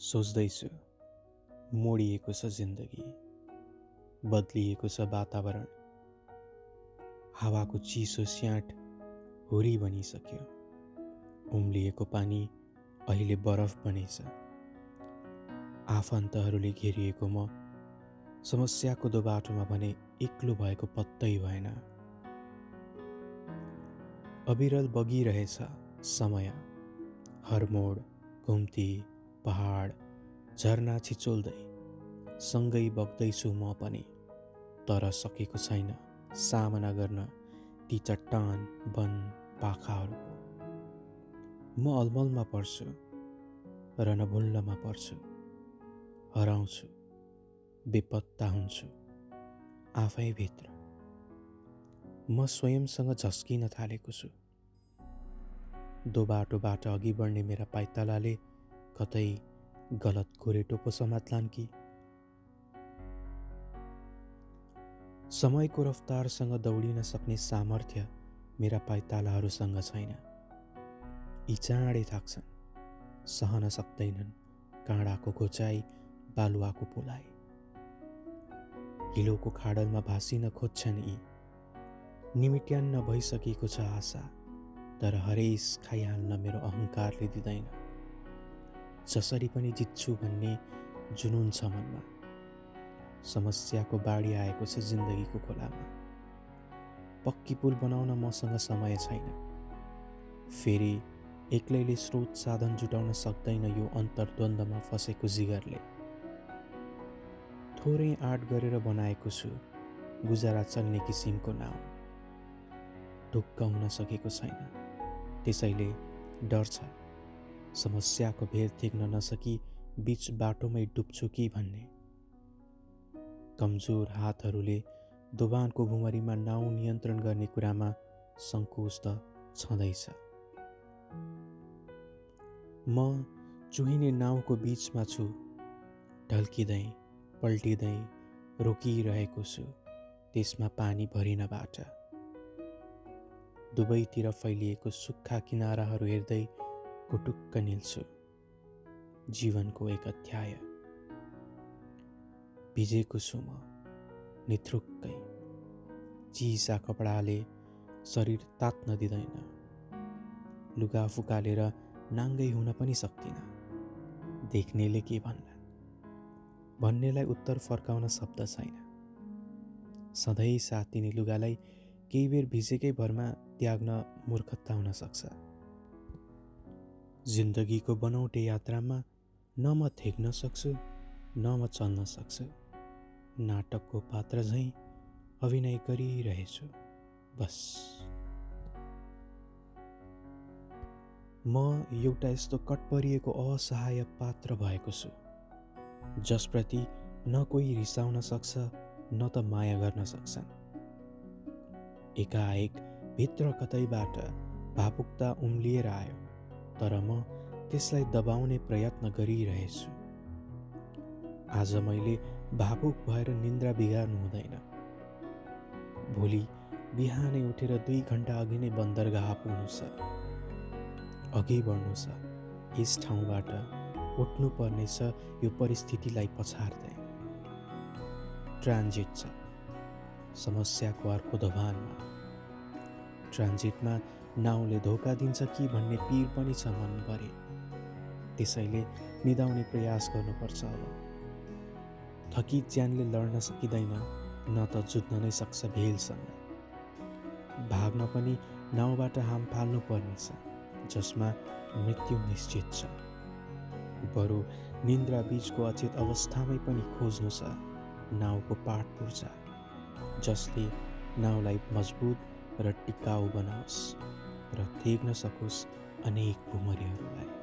सोच्दैछु मोडिएको छ जिन्दगी बदलिएको छ वातावरण। हावाको चिसो स्याट हुरी बनिसक्यो। उम्लिएको पानी अहिले बरफ बनेछ। आफन्तहरूले घेरिएको म समस्याको दो बाटोमा भने एक्लो भएको पत्तै भएन। अविरल बगिरहेछ समय हर मोड घुम्ती पहाड झरना छिचोल्दै सँगै बग्दैछु म पनि। तर सकेको छैन सामना गर्न ती चट्टान वन पाखाहरूको। म अलमलमा पर्छु र नभुल्लमा पर्छु। हराउँछु बेपत्ता हुन्छु आफैभित्र म स्वयंसँग झस्किन थालेको छु। दो बाटोबाट अघि बढ्ने मेरा पाइतालाले कतै गलत गोरेटो पो समात्लान् कि? समयको रफ्तारसँग दौडिन सक्ने सामर्थ्य मेरा पाइतालाहरूसँग छैन। यी चाँडै थाक्छन्। सहन सक्दैनन्। काँडाको घोचाइ बालुवाको पोलाइ। हिलोको खाडलमा भाँसिन खोज्छन् यी। निमिट्यान्न भइसकेको छ आशा तर हरेस खाइहाल्न मेरो अहङ्कारले दिँदैन। जसरी पनि जित्छु भन्ने जुनुन छ मनमा। समस्याको बाढी आएको छ जिन्दगीको खोलामा। पक्की पुल बनाउन मसँग समय छैन। फेरि एक्लैले स्रोत साधन जुटाउन सक्दैन यो अन्तर्द्वन्द्वमा फसेको जिगरले। थोरै आँट गरेर बनाएको छु गुजारा चल्ने किसिमको नाउँ। ढुक्क हुन सकेको छैन। त्यसैले डर छ। समस्याको भेद थिक्न नसकी बिच बाटोमै डुब्छु कि भन्ने। कमजोर हातहरूले दोबानको भुमरीमा नाउँ नियन्त्रण गर्ने कुरामा सङ्कोच त छँदैछ। म चुहिने नाउँको बिचमा छु ढल्किँदै पल्टिँदै रोकिरहेको छु त्यसमा पानी भरिनबाट। दुवैतिर फैलिएको सुक्खा किनाराहरू हेर्दै कुटुक्क निल्छु। जीवनको एक अध्याय। भिजेको छु म निथ्रुक्कै। चिसा कपडाले शरीर तात्न दिँदैन। लुगा फुकालेर नाङ्गै हुन पनि सक्दिनँ देख्नेले के भन्ला? भन्नेलाई उत्तर फर्काउन शब्द छैन। सधैँ साथ दिने लुगालाई केही बेर भिजेकै भरमा त्याग्न मूर्खता हुन सक्छ। जिन्दगीको बनौटे यात्रामा न म थेक्न सक्छु न म चल्न सक्छु। नाटकको पात्र झैँ अभिनय गरिरहेछु बस। म एउटा यस्तो कटपरिएको असहाय पात्र भएको छु जसप्रति न कोही रिसाउन सक्छ न त माया गर्न सक्छन्। एकाएक भित्र कतैबाट भावुकता उम्लिएर आयो। तर म त्यसलाई दबाउने प्रयत्न गरिरहेछु। आज मैले भावुक भएर निन्द्रा बिगार्नु हुँदैन। भोलि बिहानै उठेर दुई घन्टा अघि नै बन्दरगाह पुग्नु छ। अघि बढ्नु छ। यस ठाउँबाट उठ्नु पर्नेछ यो परिस्थितिलाई पछार्दै। ट्रान्जिट छ। समस्याको अर्को दोभानमा। ट्रान्जिटमा नाउँले धोका दिन्छ कि भन्ने पिर पनि छ मनभरि। त्यसैले निदाउने प्रयास गर्नुपर्छ अब। थकित ज्यानले लड्न सकिँदैन न त जुत्न नै सक्छ भेलसँग। भाग्न पनि नाउँबाट हाम फाल्नु पर्नेछ जसमा मृत्यु निश्चित छ। बरु निन्द्रा बिचको अचेत अवस्थामै पनि खोज्नु छ नाउँको पाठ पूर्जा जसले नाउँलाई मजबुत र टिकाउ बनाओस्। र देख्न सकोस् अनेक भुमरीहरूलाई